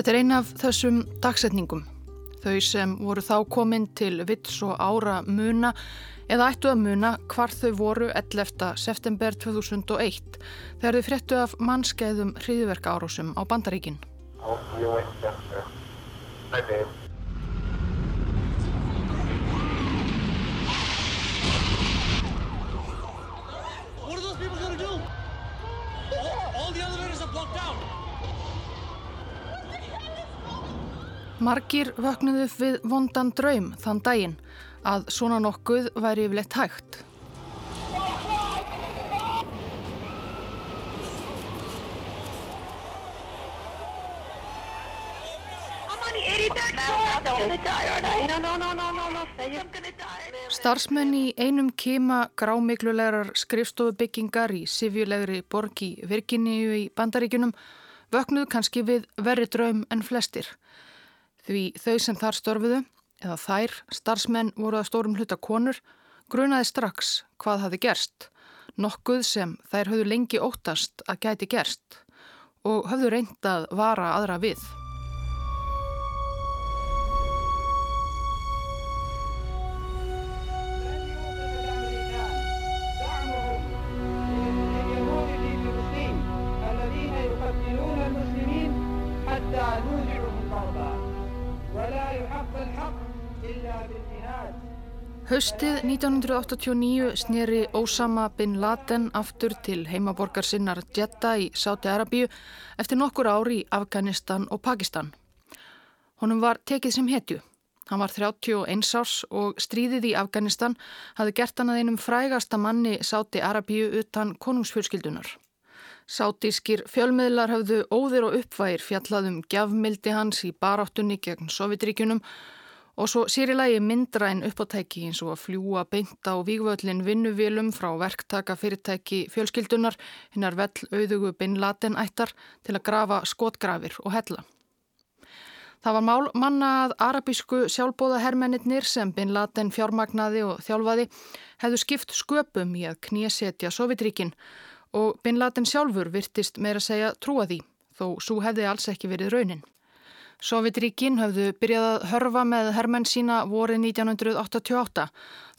Þetta er eina af þessum dagsetningum. Þau sem voru þá komin til vits og ára muna eða ættu að muna hvar þau voru 11. september 2001 þegar þau fréttu af mannskeiðum hriðverka árásum á bandaríkinn. Margir vöknuðu við vondan draum þann daginn að svona nokkuð væri yfirleitt hægt. Starsmenn í einum kema grámiklulegar skrifstofubyggingar í sifjulegri borg í Virginíu í Bandaríkunum vöknuðu kannski við verri draum en flestir. Því þau sem þar störfuðu, eða þær, starfsmenn voru að stórum hluta konur, grunaði strax hvað hafi gerst, nokkuð sem þær höfðu lengi óttast að gæti gerst og höfðu reyndað vara aðra við. Haustið 1989 sneri Osama bin Laden aftur til heimaborgar sinnar Jeddah í Sáti-Arabíu eftir nokkur ári í Afganistan og Pakistan. Honum var tekið sem hetju. Hann var 31 árs og stríðið í Afganistan hafði gert hann að einum frægasta manni Sáti-Arabíu utan konungsfjölskyldunar. Sátískir fjölmiðlar hafðu óðir og uppvægir fjallaðum gjafmildi hans í baráttunni gegn Sovjetríkunum Og svo sér í lagi myndræn uppáttæki eins og að fljúa beinta á vígvöldin vinnuvélum frá verktaka fyrirtæki fjölskyldunar hinnar vell auðugu bin latin ættar til að grafa skotgrafir og hella. Það var mál manna að arabísku sjálfbóðahermennir sem bin latin fjármagnaði og þjálfaði hefðu skipt sköpum í að knésetja Sovjetríkin og bin latin sjálfur virtist meira segja trúa því þó svo hefði alls ekki verið raunin. Sovjetríkin höfðu byrjað að hörfa með hermenn sína vorið 1988.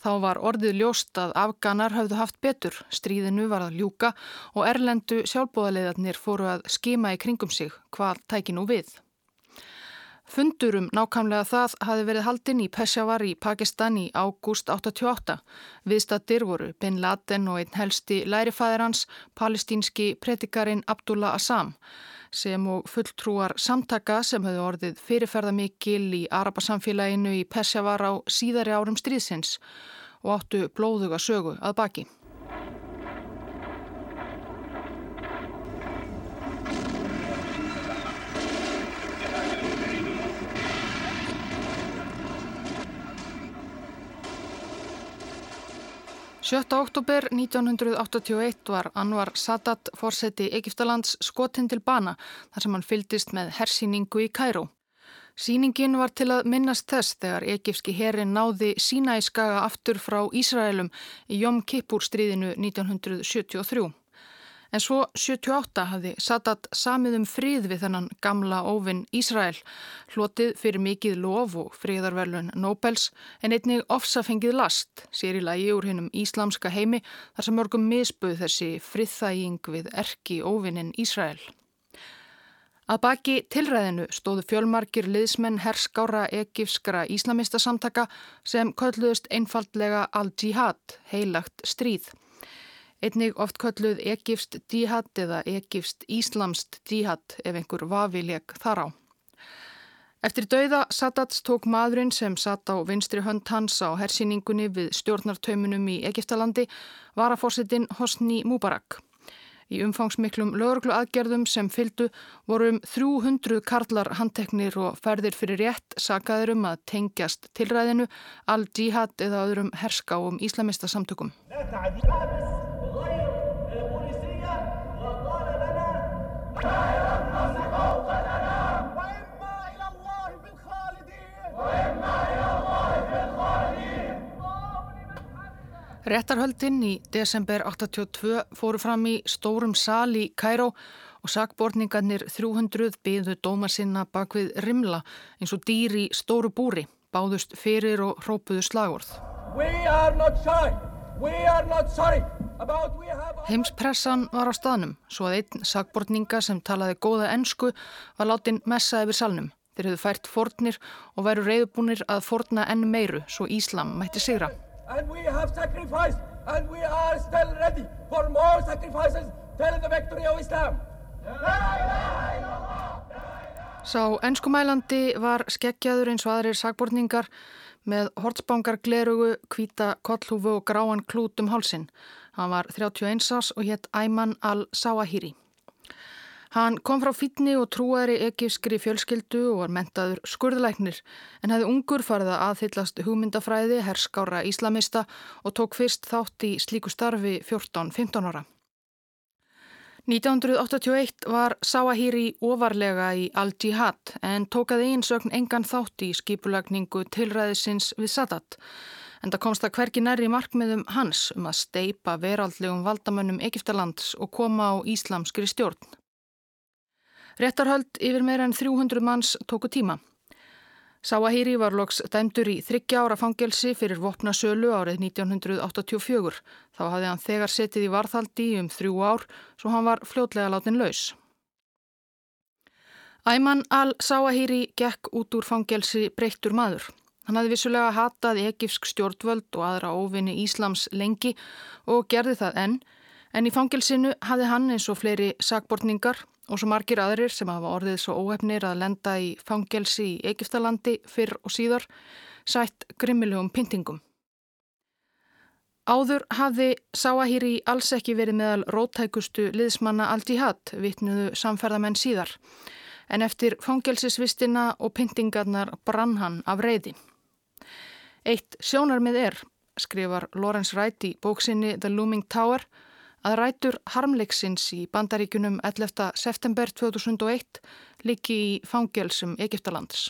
Þá var orðið ljóst að afganar höfðu haft betur, stríðinu var að ljúka og erlendu sjálfbóðaliðarnir fóru að skima í kringum sig hvað tæki nú við. Fundurum nákvæmlega það hafi verið haldinn í Peshawar í Pakistan í ágúst 88. Viðstattir voru Bin Laden og einn helsti lærifæðir hans, palestínski predikarin Abdullah Assam sem og fulltrúar samtaka sem höfðu orðið fyrirferða mikil í Arabasamfélaginu í Persjavar á síðari árum stríðsins og áttu blóðuga sögu að baki. 7. oktober 1981 var Anwar Sadat fórseti Egiptalands skotinn til bana þar sem hann fyldist með hersýningu í Kæró. Sýningin var til að minnast þess þegar egipski herin náði sína í skaga aftur frá Ísraelum í Jom Kippur stríðinu 1973. En svo 78 hafði Sadat samið um fríð við þennan gamla óvinn Ísrael, hlotið fyrir mikið lof og fríðarverlun Nobels en einnig ofsafengið last, sér í lagi úr hennum íslamska heimi þar sem mörgum misbuð þessi friðþæging við erki óvinnin Ísrael. Að baki tilræðinu stóðu fjölmarkir liðsmenn herskára egifskra íslamista samtaka sem kölluðust einfaldlega al-jihad, heilagt stríð. Einnig oft kölluð Egipst díhat eða Egipst Íslamst díhat ef einhver vafileg þar á. Eftir dauða Sadats tók maðurinn sem satt á vinstri hönd hans á hersýningunni við stjórnartaumunum í Egiptalandi var að fórsetin Hosni Mubarak. Í umfangsmiklum lögurglu aðgerðum sem fyldu vorum 300 karlar handteknir og ferðir fyrir rétt sagaður um að tengjast tilræðinu al-jihad eða öðrum herskáum íslamista samtökum. Réttarhöldinn í desember 82 fóru fram í stórum sal í Kæró og sakborningarnir 300 byðu dóma sinna bak við rimla eins og dýri í stóru búri, báðust fyrir og hrópuðu slagorð. Heimspressan var á staðnum, svo að einn sakborninga sem talaði góða ennsku var látin messa yfir salnum. Þeir hefðu fært fornir og væru reyðbúnir að forna enn meiru, svo Íslam mætti sigra and we have sacrificed and we are still ready for more sacrifices till the victory of Islam. Sá ennskumælandi var skeggjaður eins og aðrir sagbortningar með hortsbangar glerugu, hvita kollhúfu og gráan klút um hálsin. Hann var 31 ás og hétt Ayman al-Sawahiri. Hann kom frá fítni og trúaðri ekifskri fjölskyldu og var mentaður skurðlæknir en hefði ungur farið að aðhyllast hugmyndafræði, herskára íslamista og tók fyrst þátt í slíku starfi 14-15 ára. 1981 var Sawahiri ofarlega í Al-Jihad en tókaði einsögn engan þátt í skipulagningu tilræðisins við Sadat en það komst að hvergi nærri markmiðum hans um að steipa veraldlegum valdamönnum Egiptalands og koma á íslamskri stjórn. Réttarhöld yfir meira en 300 manns tóku tíma. Sáahýri var loks dæmdur í þryggja ára fangelsi fyrir vopnasölu árið 1984. Þá hafði hann þegar setið í varðhaldi um þrjú ár svo hann var fljótlega látin laus. Æman al-Sáahýri gekk út úr fangelsi breyttur maður. Hann hafði vissulega hatað egifsk stjórnvöld og aðra óvinni Íslams lengi og gerði það enn, en í fangelsinu hafði hann eins og fleiri sagbortningar og svo margir aðrir sem hafa orðið svo óefnir að lenda í fangelsi í Egiptalandi fyrr og síðar sætt grimmilegum pyntingum. Áður hafði Sáahíri alls ekki verið meðal rótækustu liðsmanna Al-Jihad, vittnuðu samferðamenn síðar, en eftir fangelsisvistina og pyntingarnar brann hann af reyði. Eitt sjónarmið er, skrifar Lawrence Wright í bóksinni The Looming Tower, að rætur harmleiksins í bandaríkunum 11. september 2001 líki í fangelsum Egiptalands.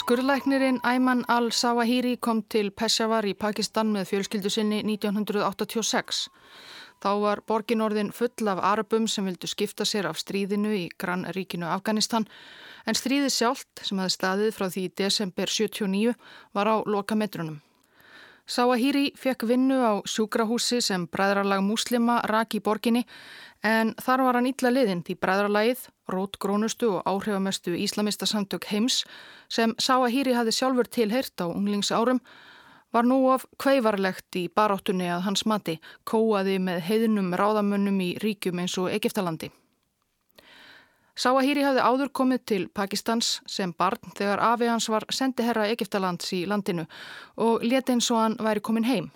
Skurðlæknirinn Ayman al-Sawahiri kom til Peshawar í Pakistan með fjölskyldu sinni 1986. Þá var borginorðin full af arabum sem vildu skipta sér af stríðinu í grannríkinu Afganistan en stríðið sjálft sem hefði staðið frá því í desember 79 var á lokametrunum. Sáahíri fekk vinnu á sjúkrahúsi sem bræðralag muslima rak í borginni en þar var hann ítla liðinn því bræðralagið, rótgrónustu og áhrifamestu íslamista samtök heims sem Sáahíri hafði sjálfur tilheyrt á unglingsárum var nú of kveivarlegt í baráttunni að hans mati kóaði með heiðnum ráðamönnum í ríkjum eins og Egiptalandi. Sáahíri hafði áður komið til Pakistans sem barn þegar afi hans var sendiherra Egiptalands í landinu og leti eins og hann væri komin heim.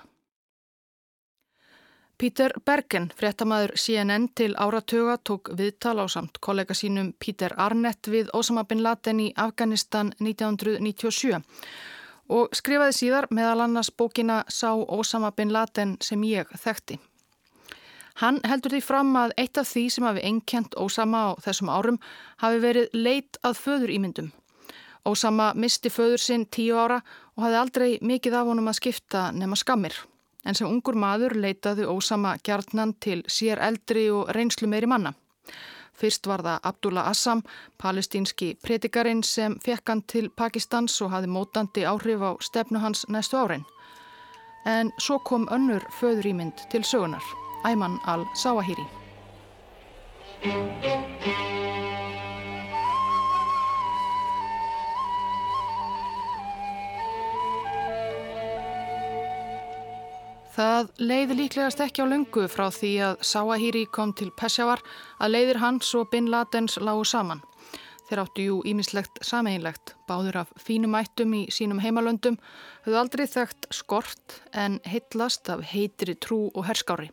Pítur Bergen, fréttamaður CNN til áratuga, tók viðtal á samt kollega sínum Pítur Arnett við Osama bin Laden í Afganistan 1997 og skrifaði síðar meðal annars bókina Sá Ósama bin Laden sem ég þekkti. Hann heldur því fram að eitt af því sem hafi einkjent Ósama á þessum árum hafi verið leit að föður ímyndum. Ósama misti föður sinn tíu ára og hafi aldrei mikið af honum að skipta nema skammir. En sem ungur maður leitaði Ósama gjarnan til sér eldri og reynslu meiri manna. Fyrst var það Abdullah Assam, palestínski predikarinn sem fekk hann til Pakistans og hafi mótandi áhrif á stefnu hans næstu árin. En svo kom önnur föðurýmynd til sögunar, Ayman al-Sawahiri. Það leiði líklegast ekki á lungu frá því að Sáahíri kom til Peshawar að leiðir hans og Bin Ladens lágu saman. Þeir áttu jú ímislegt sameinlegt, báður af fínum ættum í sínum heimalöndum, höfðu aldrei þekkt skort en heitlast af heitri trú og herskári.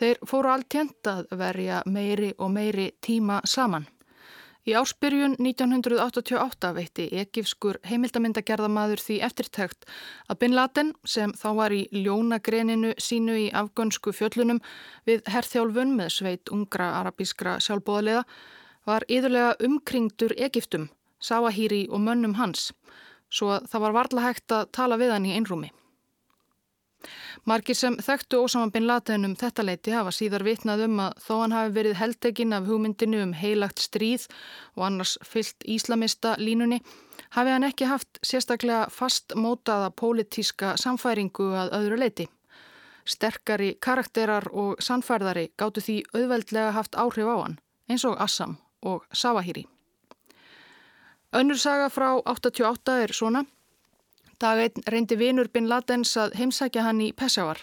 Þeir fóru alltjent að verja meiri og meiri tíma saman. Í ársbyrjun 1988 veitti ekifskur heimildamindagerðamaður því eftirtækt að Bin Laden sem þá var í ljónagreninu sínu í afgönsku fjöllunum við herþjálfun með sveit ungra arabískra sjálfbóðaliða var yðurlega umkringdur Egiptum, Sáahíri og mönnum hans, svo að það var varla hægt að tala við hann í einrúmi. Markir sem þekktu Ósama bin Laden um þetta leiti hafa síðar vitnað um að þó hann hafi verið heldegin af hugmyndinu um heilagt stríð og annars fyllt íslamista línunni, hafi hann ekki haft sérstaklega fast mótaða pólitíska samfæringu að öðru leiti. Sterkari karakterar og sannfærðari gáttu því auðveldlega haft áhrif á hann, eins og Assam og Savahiri. Önnur saga frá 88 er svona. Dag einn reyndi vinur Bin Ladens að heimsækja hann í Peshawar.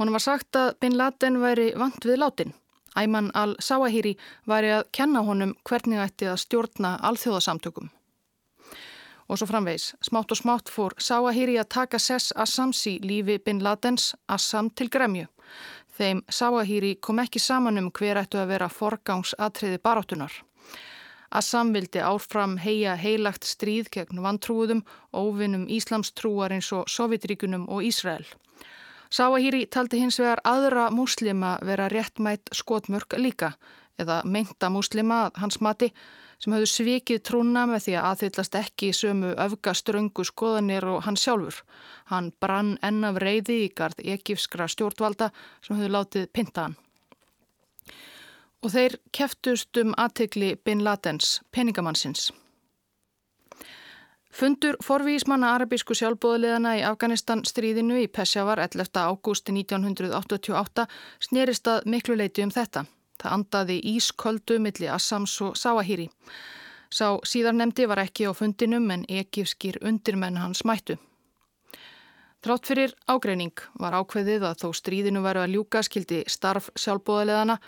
Honum var sagt að Bin Laden væri vant við látin. Ayman al-Sawahiri væri að kenna honum hvernig ætti að stjórna alþjóðasamtökum. Og svo framvegs, smátt og smátt fór Sawahiri að taka sess Assamsi lífi Bin Ladens Assam til gremju. Þeim Sawahiri kom ekki saman um hver ættu að vera forgangsatriði baráttunar. Assam vildi áfram heia heilagt stríð gegn vantrúðum, óvinnum Íslamstrúar eins og Sovjetríkunum og Ísrael. Sáahíri taldi hins vegar aðra múslima vera réttmætt skotmörk líka, eða meinta múslima hans mati, sem hafðu svikið trúna með því að aðhyllast ekki sömu öfgaströngu skoðanir og hann sjálfur. Hann brann enn af reyði í gard ekifskra stjórnvalda sem hafðu látið pinta hann og þeir keftust um aðtegli Bin Ladens, peningamannsins. Fundur forvísmanna arabísku sjálfbóðulegana í Afganistan stríðinu í Peshawar 11. ágústi 1988 snerist að miklu leiti um þetta. Það andaði ísköldu milli Assams og Sawahiri. Sá síðarnemdi var ekki á fundinum en ekifskir undirmenn hans mættu. Trátt fyrir ágreining var ákveðið að þó stríðinu veru að ljúka skildi starf sjálfbóðulegana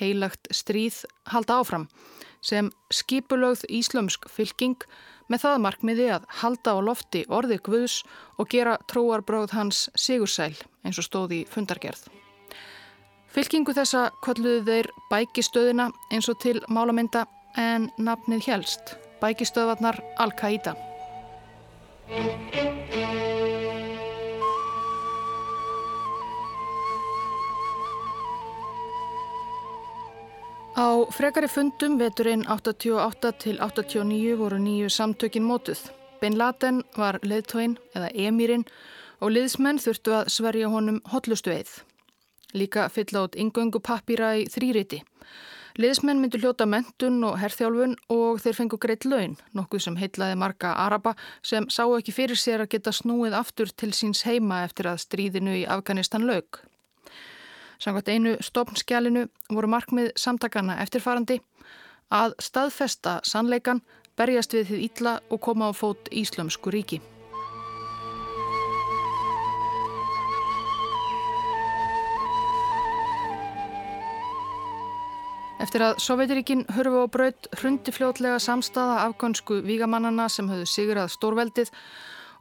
heilagt stríð halda áfram sem skipulögð íslömsk fylking með það markmiði að halda á lofti orði Guðs og gera tróarbróð hans sigursæl eins og stóði fundargerð. Fylkingu þessa kolluðu þeir bækistöðina eins og til málamynda en nafnið helst, bækistöðvarnar Al-Qaida. Á frekari fundum veturinn 88 til 89 voru nýju samtökin mótuð. Bin Laden var leðtóin eða emirinn og liðsmenn þurftu að sverja honum hotlustu eið. Líka fyll átt yngöngu pappýra í þrýriti. Liðsmenn myndu hljóta mentun og herþjálfun og þeir fengu greitt laun, nokkuð sem heitlaði marga araba sem sá ekki fyrir sér að geta snúið aftur til síns heima eftir að stríðinu í Afganistan laug. Samkvæmt einu stopnskjálinu voru markmið samtakana eftirfarandi að staðfesta sannleikan, berjast við þið ítla og koma á fót Íslömsku ríki. Eftir að Sovjetiríkin hörfu á braut hrundi fljótlega samstaða afgönsku vígamannana sem höfðu sigrað stórveldið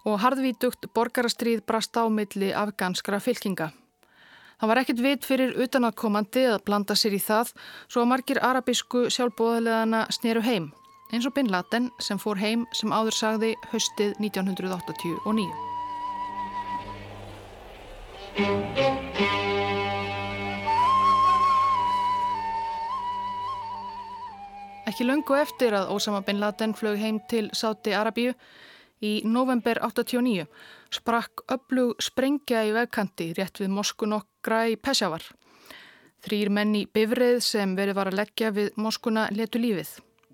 og hardvítugt borgarastrýð brast á milli afganskra fylkinga. Það var ekkit vit fyrir utanakomandi að blanda sér í það svo að margir arabísku sjálfbóðilegana sneru heim, eins og Bin Laden sem fór heim sem áður sagði höstið 1989. Ekki löngu eftir að Osama Bin Laden flög heim til Sáti Arabíu í november 89 sprakk öflug sprengja í vegkanti rétt við moskun okkra í Pesjavar. Þrýr menn í bifrið sem verið var að leggja við moskuna letu lífið.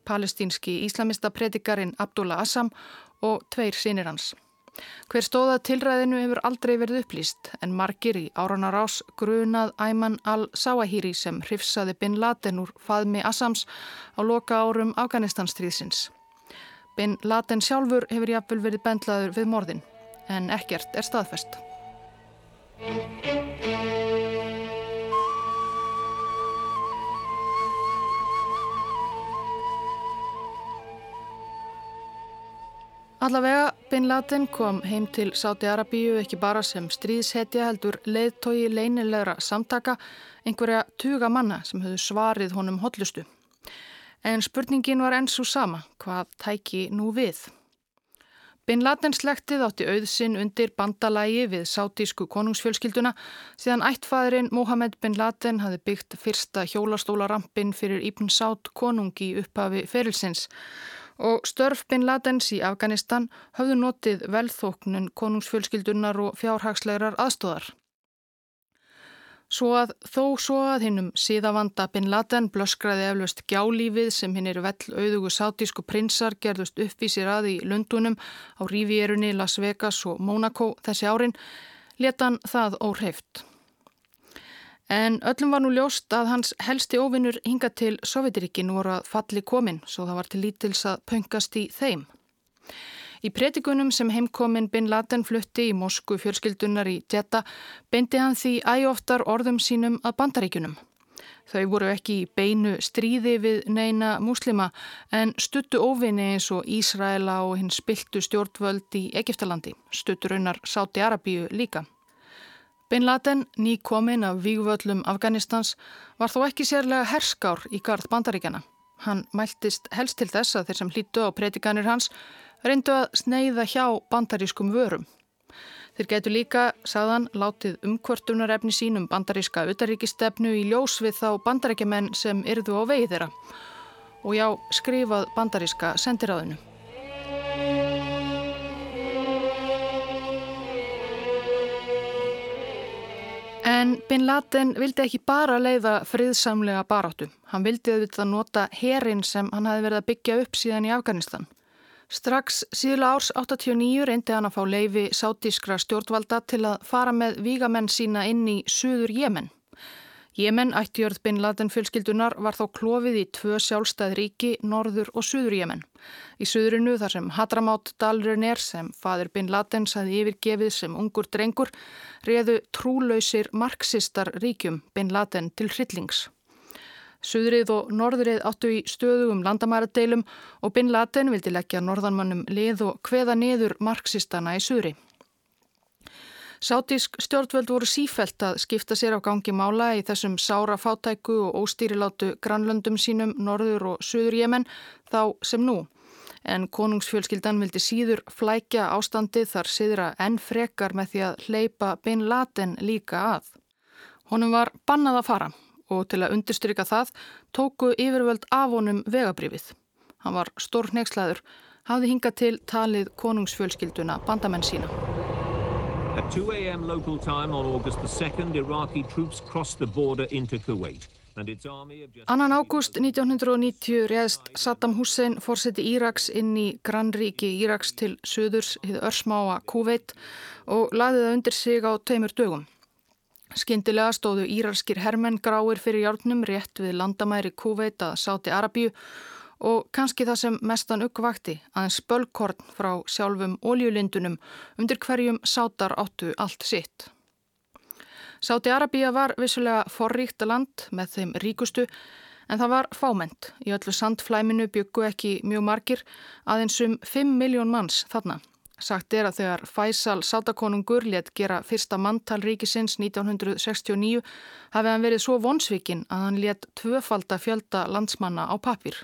Palestínski íslamista predikarin Abdullah Assam og tveir sinir hans. Hver stóða tilræðinu hefur aldrei verið upplýst en margir í áranar ás grunað Ayman al-Sawahiri sem hrifsaði Bin Laden úr faðmi Assams á loka árum Afganistanstríðsins. Bin Laden sjálfur hefur jafnvel verið bendlaður við morðin en ekkert er staðfest. Allavega, Bin Laden kom heim til Sáti Arabíu ekki bara sem stríðshetja heldur leiðtogi leynilegra samtaka einhverja tuga manna sem höfðu svarið honum hotlustu. En spurningin var enn svo sama, hvað tæki nú við? Bin Laden slektið átti auðsinn undir bandalægi við sátísku konungsfjölskylduna síðan ættfæðurinn Mohamed Bin Laden hafi byggt fyrsta hjólastólarampin fyrir Ibn Sátt konungi upphafi ferilsins og störf Bin Ladens í Afganistan hafðu notið velþóknun konungsfjölskyldunar og fjárhagslegar aðstóðar. Svo að þó svo að hinnum síðavanda Bin Laden blöskraði eflaust gjálífið sem hinn eru vell auðugu sátísku prinsar gerðust uppvísir að í Lundunum á Rivierunni, Las Vegas og Monaco þessi árin, letan það óhreift. En öllum var nú ljóst að hans helsti óvinnur hinga til Sovjetiríkin voru að falli komin, svo það var til lítils að pöngast í þeim. Í pretikunum sem heimkomin Bin Laden flutti í Mosku fjölskyldunar í Jeddah beindi hann því æoftar orðum sínum að bandaríkunum. Þau voru ekki í beinu stríði við neina muslima en stuttu óvinni eins og Ísraela og hinn spiltu stjórnvöld í Egiptalandi, stuttu raunar Sáti Arabíu líka. Bin Laden, ný komin af vígvöllum Afganistans, var þó ekki sérlega herskár í gard bandaríkjana. Hann mæltist helst til þess að þeir sem hlýttu á pretikanir hans reyndu að sneiða hjá bandarískum vörum. Þeir getur líka, sagðan, látið umkvörtunarefni sínum bandaríska utaríkistefnu í ljós við þá bandaríkjumenn sem yrðu á vegi þeirra og já, skrifað bandaríska sendiráðinu. En Bin Laden vildi ekki bara leiða friðsamlega baráttu. Hann vildi auðvitað nota herin sem hann hafi verið að byggja upp síðan í Afganistan. Strax síðla árs 89 reyndi hann að fá leifi sátískra stjórnvalda til að fara með vígamenn sína inn í Suður Jemen. Jemen, ættjörð Bin Laden fjölskyldunar, var þá klófið í tvö sjálfstæð ríki, Norður og Suður Jemen. Í Suðurinu þar sem Hadramátt Dalrun er, sem fadir Bin Laden saði yfirgefið sem ungur drengur, reðu trúlausir marxistar ríkjum Bin Laden til hryllings. Suðrið og norðrið áttu í stöðugum landamæradeilum og Bin Laden vildi leggja norðanmannum lið og hveða niður marxistana í Suðri. Sátísk stjórnvöld voru sífælt að skipta sér á gangi mála í þessum sára fátæku og óstýrilátu grannlöndum sínum norður og suður Jemen þá sem nú. En konungsfjölskyldan vildi síður flækja ástandi þar siðra enn frekar með því að hleypa Bin Laden líka að. Honum var bannað að fara og til að undirstryka það tóku yfirvöld af honum vegabrifið. Hann var stór nexlaður, hafði hingað til talið konungsfjölskylduna bandamenn sína. At 2 a.m. local time on August the 2nd, Iraqi troops crossed the border into Kuwait. Annan ágúst 1990 réðst Saddam Hussein fórseti Íraks inn í grannríki Íraks til söðurs hið örsmáa Kuveit og laði það undir sig á tveimur dögum. Skindilega stóðu írarskir hermenn gráir fyrir hjálpnum rétt við landamæri Kuveit að sáti Arabíu og kannski það sem mestan uppvakti aðeins spölkorn frá sjálfum óljulindunum undir hverjum sátar áttu allt sitt. Sáti Arabíu var vissulega forríkt land með þeim ríkustu en það var fáment. Í öllu sandflæminu byggu ekki mjög margir aðeins um 5 miljón manns þarna. Sagt er að þegar Faisal Sátakonungur let gera fyrsta manntal ríkisins 1969 hafi hann verið svo vonsvikinn að hann let tvöfalda fjölda landsmanna á papir.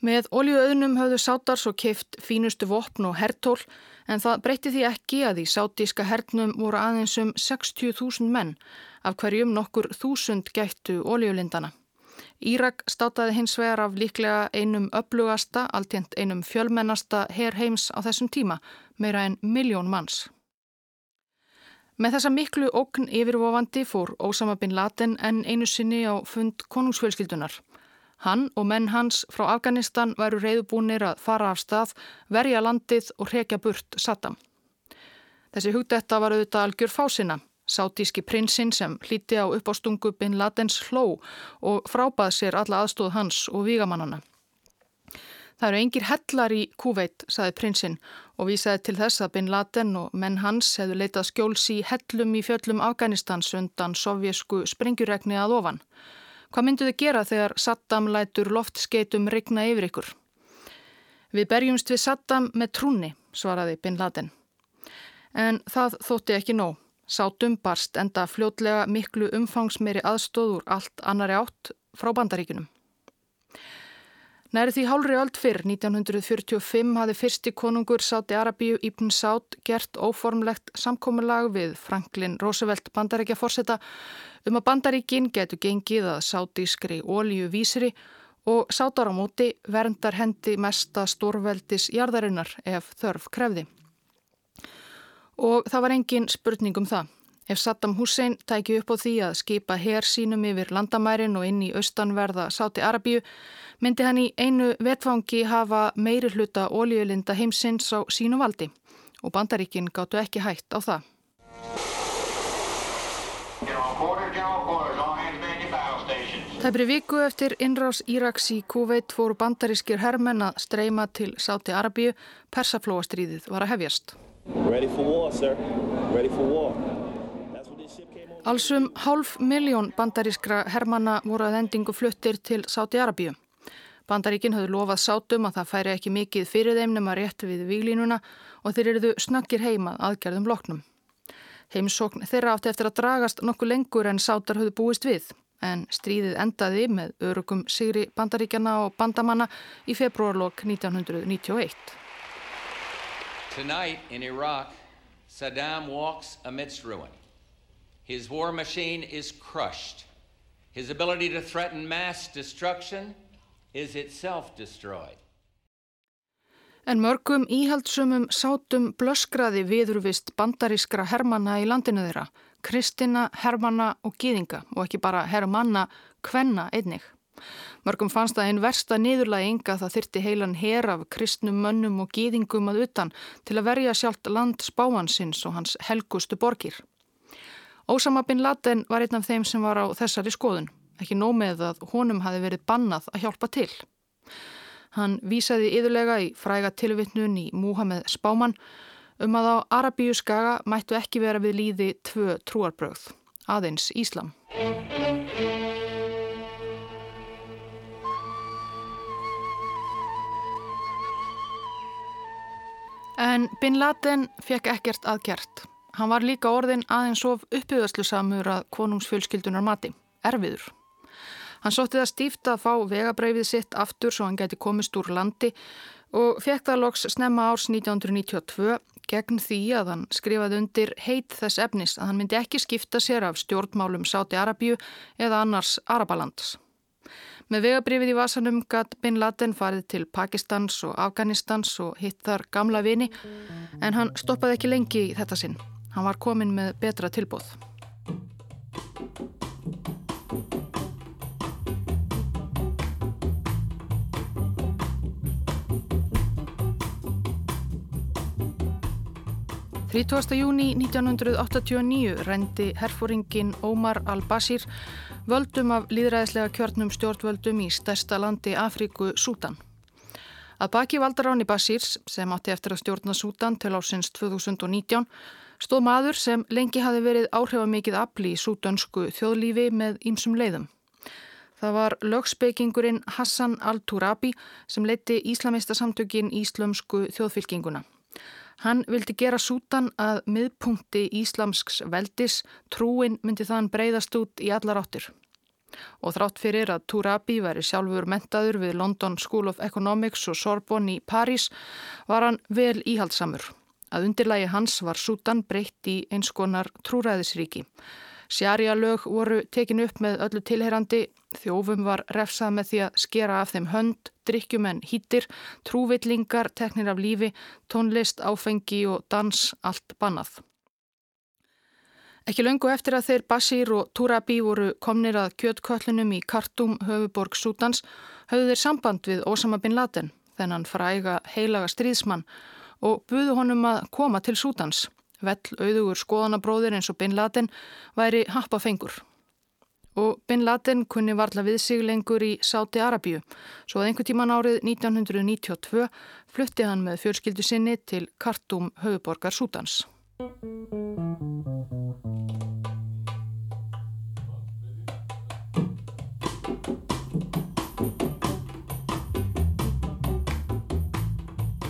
Með oljuauðnum höfðu Sátars og keift fínustu vopn og hertól en það breytti því ekki að í sátíska hernum voru aðeins um 60.000 menn af hverjum nokkur þúsund gættu oljulindana. Írak státaði hins vegar af líklega einum öflugasta, alltjent einum fjölmennasta herrheims á þessum tíma, meira en miljón manns. Með þessa miklu ógn yfirvofandi fór Ósama bin Laden en einu sinni á fund konungsfjölskyldunar. Hann og menn hans frá Afganistan væru reyðbúnir að fara af stað, verja landið og hrekja burt Saddam. Þessi hugdetta var auðvitað algjör fásina. Sátíski prinsinn sem hlíti á uppástungu Bin Ladens hló og frábað sér alla aðstóð hans og vígamannana. Það eru engir hellar í Kuveit, saði prinsinn og vísaði til þess að Bin Laden og menn hans hefðu leitað skjóls í hellum í fjöllum Afganistans undan sovjesku springjuregni að ofan. Hvað myndu þið gera þegar Saddam lætur loftskeitum regna yfir ykkur? Við berjumst við Saddam með trúni, svaraði Bin Laden. En það þótti ekki nóg. Sátum barst enda fljótlega miklu umfangsmeiri aðstóður allt annari átt frá bandaríkunum. Næri því hálri öll fyrr, 1945, hafði fyrsti konungur Sáti Arabíu Ibn Sátt gert óformlegt samkominlag við Franklin Roosevelt bandarækja fórseta um að bandaríkin getur gengið að sátískri ólíu vísri og sátar á móti verndar hendi mesta stórveldis jarðarinnar ef þörf krefði. Og það var engin spurning um það. Ef Saddam Hussein tæki upp á því að skipa hér sínum yfir landamærin og inn í austanverða Sáti Arabíu, myndi hann í einu vetfangi hafa meiri hluta ólíulinda heimsins á sínu valdi og bandaríkinn gáttu ekki hægt á það. Tæpri viku eftir innrás Íraks í Kuveit fóru bandarískir herrmenn að streyma til Sáti Arabíu, persaflóastríðið var að hefjast. War. Allsum hálf miljón bandarískra hermanna voru að endingu fluttir til Sáti-Arabíu. Bandaríkin höfðu lofað sátum að það færi ekki mikið fyrir þeim nema rétt við výlínuna og þeir eruðu snakkir heimað aðgerðum loknum. Heimsókn þeirra átti eftir að dragast nokkuð lengur en sátar höfðu búist við en stríðið endaði með örugum sigri bandaríkjana og bandamanna í februarlokk 1991. Tonight in Iraq, Saddam walks amidst ruin. His war machine is crushed. His ability to threaten mass destruction is itself destroyed. En mörgum íhaldsumum sátum blöskraði viðurvist bandarískra hermanna í landinu þeirra, kristina, hermanna og gýðinga og ekki bara hermanna, kvenna einnig. Mörgum fannst það einn versta niðurlæginga það þyrti heilan her af kristnum mönnum og gýðingum að utan til að verja sjálft land spáhansins og hans helgustu borgir. Ósama bin Laden var einn af þeim sem var á þessari skoðun, ekki nómið að honum hafi verið bannað að hjálpa til. Hann vísaði yðurlega í fræga tilvittnun í Múhameð Spáman um að á Arabíu skaga mættu ekki vera við líði tvö trúarbröð, aðeins Íslam. En Bin Laden fekk ekkert aðgjert. Hann var líka orðin aðeins of uppbyggðaslu samur að konungsfjölskyldunar mati, erfiður. Hann sótti það stíft að fá vegabræfið sitt aftur svo hann gæti komist úr landi og fekk það loks snemma árs 1992 gegn því að hann skrifaði undir heit þess efnis að hann myndi ekki skipta sér af stjórnmálum Sáti Arabíu eða annars Arabalands. Með vegabrifið í Vasanum gatt Bin Laden farið til Pakistans og Afganistans og hitt þar gamla vini en hann stoppaði ekki lengi í þetta sinn. Hann var komin með betra tilbúð. Þrítúasta júni 1989 rendi herfóringin Ómar al-Basir völdum af líðræðislega kjörnum stjórnvöldum í stærsta landi Afríku Sútan. Að baki valdaráni Basirs, sem átti eftir að stjórna Sútan til ásins 2019, stóð maður sem lengi hafi verið áhrifamikið afli í súdönsku þjóðlífi með ýmsum leiðum. Það var lögspekingurinn Hassan al-Turabi sem leiti Íslamista samtökin Íslömsku þjóðfylkinguna. Hann vildi gera sútan að miðpunkti íslamsks veldis, trúin myndi þann breyðast út í allar áttir. Og þrátt fyrir að Turabi væri sjálfur mentaður við London School of Economics og Sorbonne í París var hann vel íhaldsamur. Að undirlægi hans var Sútan breytt í eins konar trúræðisríki. Sjarja lög voru tekin upp með öllu tilherandi, þjófum var refsað með því að skera af þeim hönd, drikkjumenn hýttir, trúvillingar, teknir af lífi, tónlist, áfengi og dans, allt bannað. Ekki löngu eftir að þeir Basir og Turabi voru komnir að kjötköllunum í Kartum, höfuborg Sútans, höfðu þeir samband við Osama bin Laden, þennan fræga heilaga stríðsmann og buðu honum að koma til Sútans. Vell auðugur skoðanabróðir eins og Bin Laden væri happafengur. Og Bin Laden kunni varla við sig lengur í Sáti Arabíu, svo að einhver tíman árið 1992 flutti hann með fjölskyldu sinni til Kartum höfuborgar Sútans.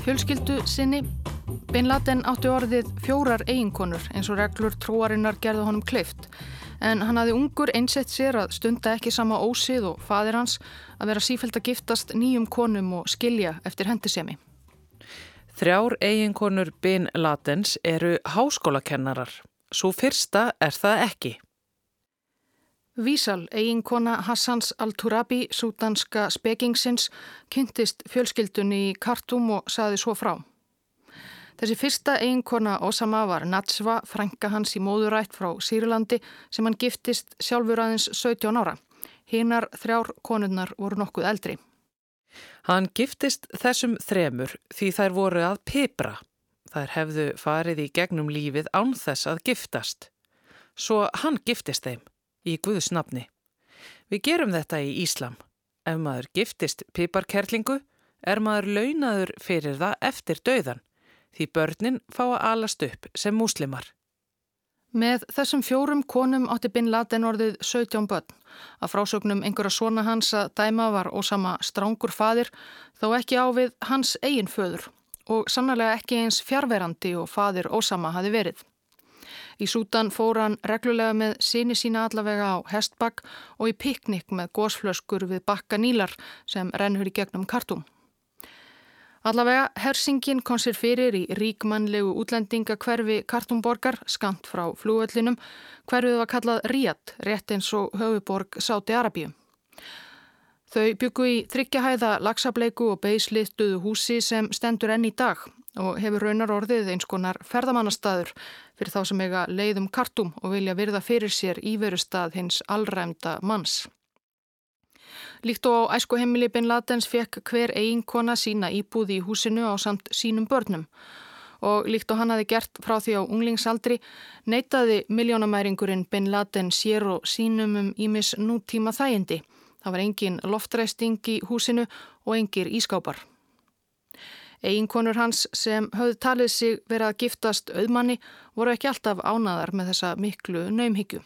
Fjölskyldu sinni Bin Laden átti orðið fjórar eiginkonur eins og reglur trúarinnar gerði honum kleift en hann hafði ungur einsett sér að stunda ekki sama ósið og fadir hans að vera sífælt að giftast nýjum konum og skilja eftir hendisemi. Þrjár eiginkonur Bin Latens eru háskólakennarar. Svo fyrsta er það ekki. Vísal, eiginkona Hassans Al-Turabi, sútanska spekingsins, kynntist fjölskyldunni í Kartum og saði svo frá. Þessi fyrsta eiginkona Osama var Natsva, frænka hans í móðurætt frá Sýrlandi sem hann giftist sjálfur aðeins 17 ára. Hinnar þrjár konunnar voru nokkuð eldri. Hann giftist þessum þremur því þær voru að pipra. Þær hefðu farið í gegnum lífið án þess að giftast. Svo hann giftist þeim í Guðs nafni. Við gerum þetta í Íslam. Ef maður giftist piparkerlingu er maður launaður fyrir það eftir dauðan því börnin fá að alast upp sem múslimar. Með þessum fjórum konum átti Bin Laden orðið 17 börn. Að frásögnum einhverja svona hans að dæma var ósama strángur fadir þó ekki á við hans eigin föður og sannlega ekki eins fjárverandi og fadir ósama hafi verið. Í Sútan fór hann reglulega með síni sína allavega á hestbakk og í piknik með gósflöskur við bakka nílar sem rennur í gegnum kartum. Allavega, hersingin kom sér fyrir í ríkmannlegu útlendingakverfi Kartumborgar, skamt frá flúöllinum, hverfið var kallað Ríat, rétt eins og höfuborg Sáti Arabíu. Þau byggu í þryggjahæða lagsableiku og beisliðtuðu húsi sem stendur enn í dag og hefur raunar orðið eins konar ferðamannastaður fyrir þá sem eiga leiðum Kartum og vilja virða fyrir sér íverustad hins allræmda manns. Líkt og á æskuheimili Bin Ladens fekk hver eiginkona sína íbúði í húsinu á samt sínum börnum og líkt og hann hafi gert frá því á unglingsaldri neytaði miljónamæringurinn Bin Laden sér og sínum um ímis nútíma þægindi. Það var engin loftræsting í húsinu og engir ískápar. Eiginkonur hans sem höfðu talið sig verið að giftast auðmanni voru ekki alltaf ánaðar með þessa miklu naumhyggju.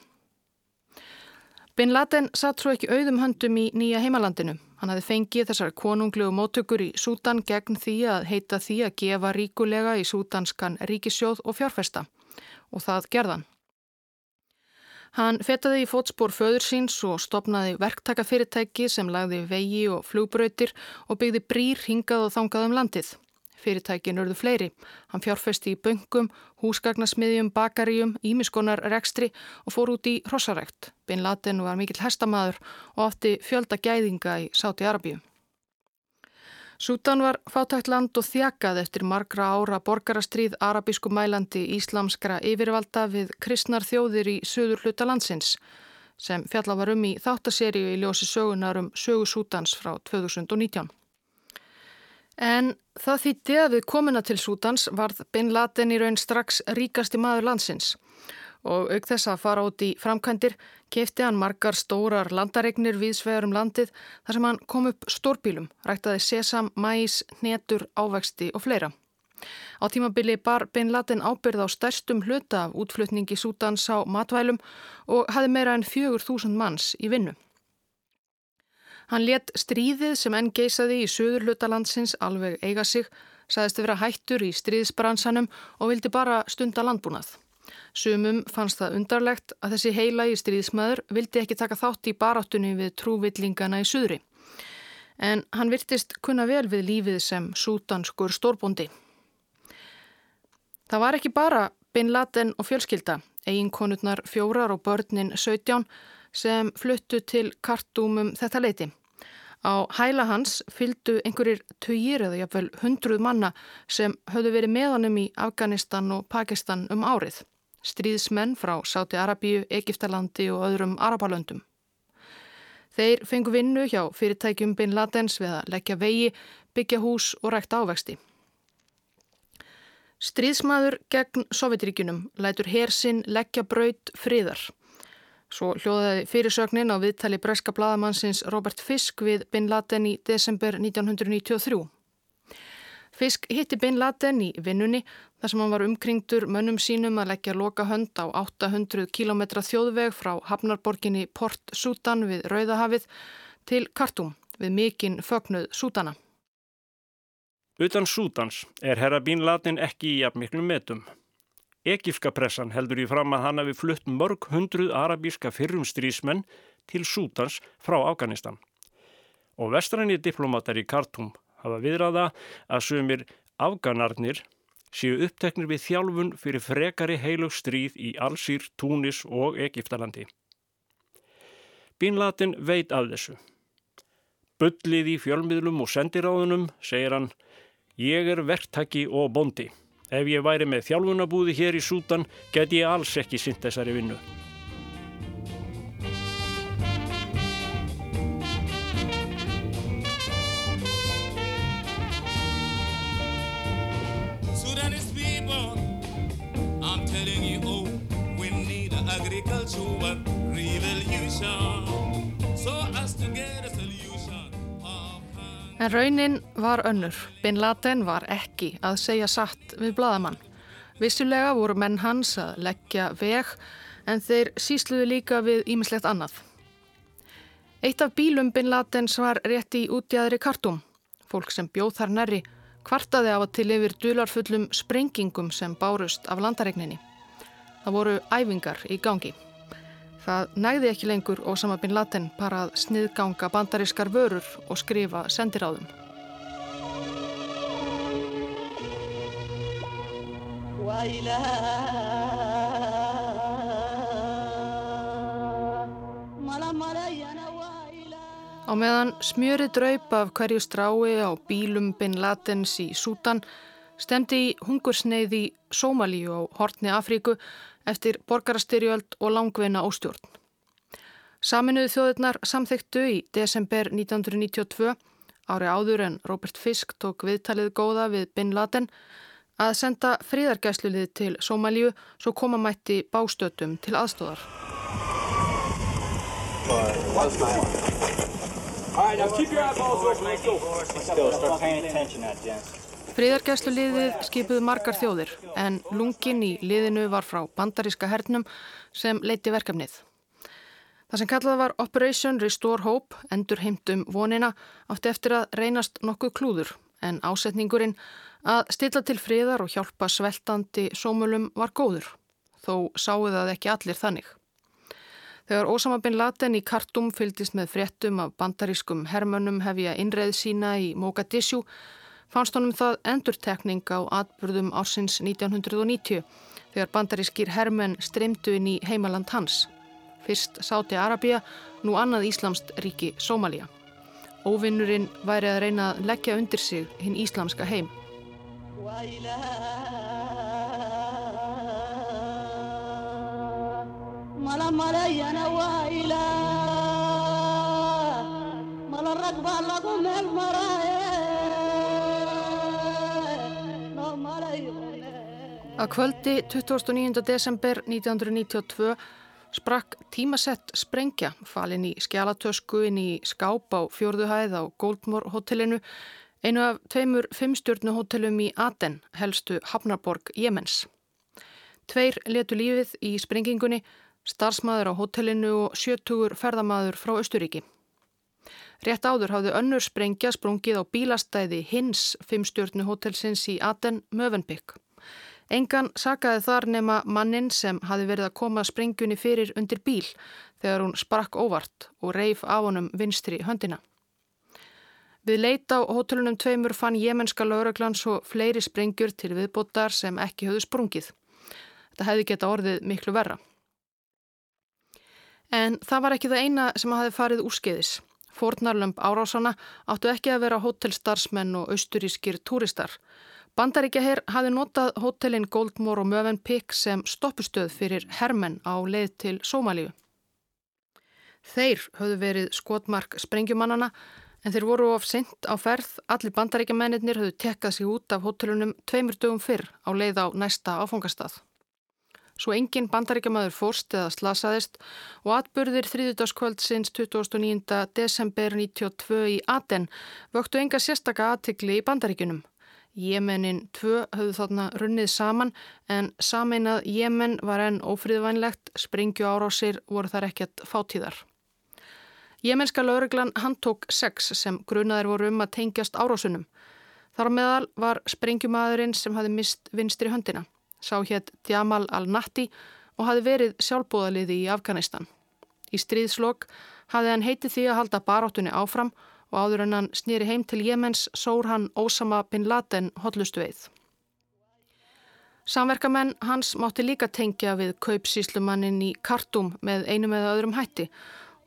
Bin Laden satt svo ekki auðum höndum í nýja heimalandinu. Hann hafi fengið þessar konunglu mótökur í Sútan gegn því að heita því að gefa ríkulega í sútanskan ríkisjóð og fjárfesta. Og það gerðan. Hann fetaði í fótspór föður síns og stopnaði verktakafyrirtæki sem lagði vegi og flugbröytir og byggði brýr hingað og þangað um landið. Fyrirtækin örðu fleiri. Hann fjárfesti í böngum, húsgagnasmiðjum, bakaríum, ímiskonar rekstri og fór út í hrossarækt. Bin Laden var mikill hestamaður og átti fjölda gæðinga í Sáti Arabíu. Sútan var fátækt land og þjakað eftir margra ára borgarastríð arabísku mælandi íslamskra yfirvalda við kristnar þjóðir í söður hluta landsins sem fjalla var um í þáttaseríu í ljósi sögunar um sögu Sútans frá 2019. En það þýtti að við komuna til Sútans varð Bin Laden í raun strax ríkasti maður landsins og auk þess að fara út í framkvæmdir kefti hann margar stórar landaregnir viðsvegar um landið þar sem hann kom upp stórbílum, ræktaði sesam, mæs, netur, ávexti og fleira. Á tímabili bar Bin Laden ábyrð á stærstum hluta af útflutningi Sútans á matvælum og hafi meira en fjögur þúsund manns í vinnu. Hann let stríðið sem enn geysaði í söður hlutalandsins alveg eiga sig, sagðist að vera hættur í stríðsbransanum og vildi bara stunda landbúnað. Sumum fannst það undarlegt að þessi heila í stríðsmaður vildi ekki taka þátt í baráttunni við trúvillingana í söðri. En hann virtist kunna vel við lífið sem sútanskur stórbóndi. Það var ekki bara Bin Laden og fjölskylda, eiginkonurnar fjórar og börnin 17 sem fluttu til kartúmum þetta leiti. Á hæla hans fylgdu einhverjir töyir eða jáfnveil hundruð manna sem höfðu verið með honum í Afganistan og Pakistan um árið. Stríðsmenn frá Sáti Arabíu, Egiptalandi og öðrum Arabalöndum. Þeir fengu vinnu hjá fyrirtækjum Bin Ladens við að leggja vegi, byggja hús og rækta ávexti. Stríðsmaður gegn Sovjetríkunum lætur hersinn leggja braut friðar. Svo hljóðaði fyrirsögnin á viðtali breska bladamannsins Robert Fisk við Bin Laden í desember 1993. Fisk hitti Bin Laden í vinnunni þar sem hann var umkringtur mönnum sínum að leggja loka hönd á 800 km þjóðveg frá Hafnarborginni Port Sudan við Rauðahafið til Kartum við mikinn fögnuð Sudana. Utan Sudans er herra Bin Laden ekki í jafn miklum metum. Egipska pressan heldur í fram að hann hafi flutt mörg hundruð arabíska fyrrum strísmenn til Sútans frá Afganistan. Og vestræni diplomatar í Kartum hafa viðraða að sumir afganarnir séu uppteknir við þjálfun fyrir frekari heilug stríð í Allsýr, Túnis og Egiptalandi. Bin Laden veit af þessu. Bullið í fjölmiðlum og sendiráðunum, segir hann, ég er verktaki og bondi. Ef ég væri með þjálfunabúði hér í Sútan, get ég alls ekki sint þessari vinnu. En raunin var önnur. Bin Laden var ekki að segja satt við bladamann. Vissulega voru menn hans að leggja veg en þeir sísluðu líka við ímislegt annað. Eitt af bílum Bin Ladens var rétt í útjæðri kartum. Fólk sem bjóð þar nærri kvartaði af að til yfir dularfullum sprengingum sem bárust af landaregninni. Það voru æfingar í gangi. Það næði ekki lengur Osama bin Laden bara að sniðganga bandarískar vörur og skrifa sendiráðum. Á meðan smjöri draup af hverju strái á bílum bin Ladens í Sútan stemdi í hungursneið í Sómalíu á Hortni Afríku eftir borgarastyrjöld og langveina óstjórn. Saminuðu þjóðurnar samþyktu í desember 1992, ári áður en Robert Fisk tók viðtalið góða við Bin Laden, að senda fríðargæslulið til Somalíu svo koma mætti bástötum til aðstóðar. Fríðargæslu liðið skipuð margar þjóðir en lungin í liðinu var frá bandaríska hernum sem leiti verkefnið. Það sem kallað var Operation Restore Hope, endur heimtum vonina, átti eftir að reynast nokkuð klúður en ásetningurinn að stilla til fríðar og hjálpa sveltandi sómulum var góður, þó sáu það ekki allir þannig. Þegar Osama bin Laden í Kartum fyldist með fréttum af bandarískum hermönnum hefja innreið sína í Mogadishu fannst honum það endurtekning á atbyrðum ársins 1990 þegar bandarískir hermenn streymdu inn í heimaland hans. Fyrst Sáti Arabia, nú annað Íslamst ríki Sómalía. Óvinnurinn væri að reyna að leggja undir sig hinn íslamska heim. Að kvöldi 29. desember 1992 sprakk tímasett sprengja falin í skjálatösku inn í skáp á fjörðuhæð á Goldmore hotellinu, einu af tveimur fimmstjórnu hotellum í Aden, helstu Hafnarborg Jemens. Tveir letu lífið í sprengingunni, starfsmæður á hotellinu og sjötugur ferðamæður frá Östuríki. Rétt áður hafði önnur sprengja sprungið á bílastæði hins fimmstjórnu hotelsins í Aden, Mövenbygg. Engan sakaði þar nema mannin sem hafi verið að koma sprengjunni fyrir undir bíl þegar hún sprakk óvart og reif af honum vinstri höndina. Við leita á hótelunum tveimur fann jemenska lauraglans og fleiri sprengjur til viðbótar sem ekki höfðu sprungið. Þetta hefði geta orðið miklu verra. En það var ekki það eina sem hafi farið úrskeiðis. Fornarlömp árásana áttu ekki að vera hótelstarfsmenn og austurískir túristar. Bandaríkjaher hafi notað hótelin Goldmore og Mövenpick sem stoppustöð fyrir hermenn á leið til Sómalíu. Þeir höfðu verið skotmark sprengjumannana en þeir voru of sent á ferð. Allir bandaríkjamennir höfðu tekkað sig út af hótelunum tveimur dögum fyrr á leið á næsta áfangastað. Svo engin bandaríkjamaður fórst eða slasaðist og atbyrðir þriðudagskvöld sinns 29. desember 92 í Aten vöktu enga sérstaka aðtikli í bandaríkunum. Jemenin 2 höfðu þarna runnið saman en sameinað Jemen var enn ófríðvænlegt, springju árásir voru þar ekkert fátíðar. Jemenska lauruglan handtók sex sem grunaðir voru um að tengjast árásunum. Þar meðal var springjumadurinn sem hafi mist vinstri höndina. Sá hétt Djamal al-Natti og hafi verið sjálfbóðaliði í Afganistan. Í stríðslokk hafi hann heitið því að halda baráttunni áfram og áður en hann snýri heim til Jemens sór hann Ósama bin Laden hotlustu veið. Samverkamenn hans mátti líka tengja við kaupsíslumannin í Kartum með einum eða öðrum hætti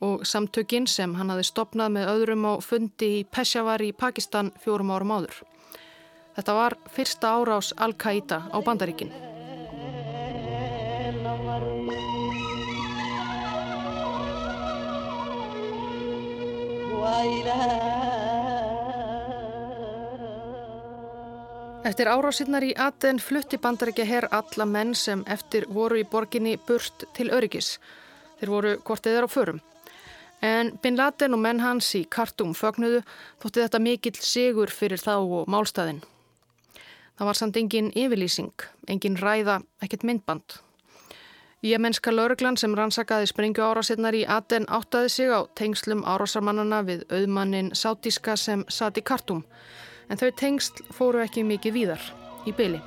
og samtökinn sem hann hafi stopnað með öðrum á fundi í Peshawar í Pakistan fjórum árum áður. Þetta var fyrsta árás Al-Qaida á bandaríkinn. Eftir árásinnar í Aten flutti bandaríkja herr alla menn sem eftir voru í borginni burt til öryggis. Þeir voru hvort eða á förum. En Bin Laden og menn hans í Kartum fögnuðu þótti þetta mikill sigur fyrir þá og málstæðin. Það var samt engin yfirlýsing, engin ræða, ekkert myndband. Jemenska lauruglan sem rannsakaði springu árásinnar í Aten áttaði sig á tengslum árásarmannana við auðmannin sátíska sem satt í Kartum. En þau tengsl fóru ekki mikið víðar í byli.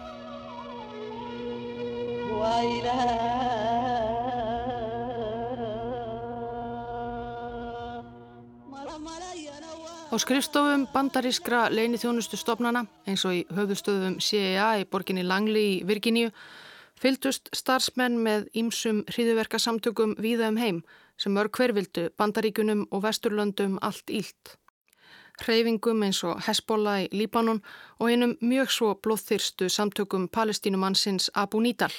Á skrifstofum bandarískra leinithjónustu stopnana eins og í höfðustöðum CIA í borginni Langley í Virginíu fylgdust starfsmenn með ýmsum hríðuverkasamtökum víða um heim sem mörg hvervildu bandaríkunum og vesturlöndum allt ílt. Hreyfingum eins og Hezbollah í Líbanon og einum mjög svo blóðþyrstu samtökum palestínumannsins Abu Nidal.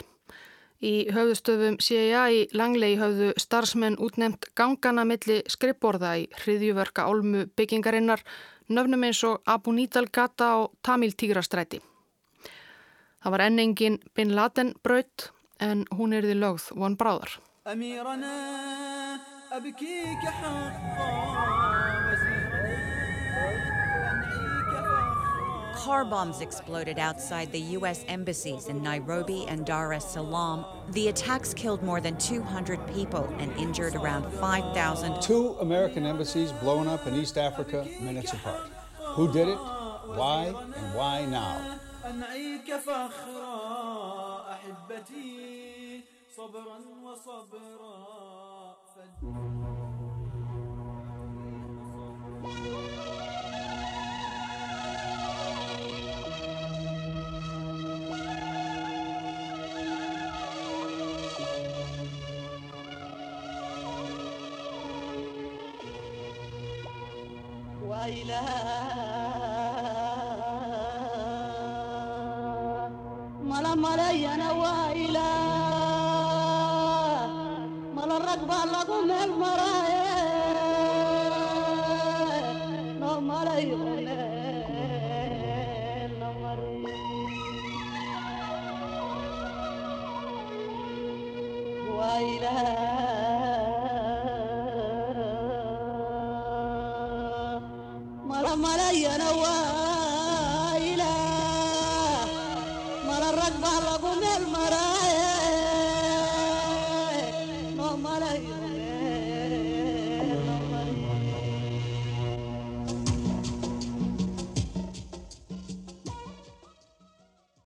Í höfðustöfum CIA í Langley höfðu starfsmenn útnemt gangana milli skrippborða í hriðjuverka álmu byggingarinnar nöfnum eins og Abu Nidal gata og Tamil Tígrastræti. Það var ennengin Bin Laden braut en hún er því lögð von bráðar. Car bombs exploded outside the U.S. embassies in Nairobi and Dar es Salaam. The attacks killed more than 200 people and injured around 5,000. Two American embassies blown up in East Africa minutes apart. Who did it? Why? And why now?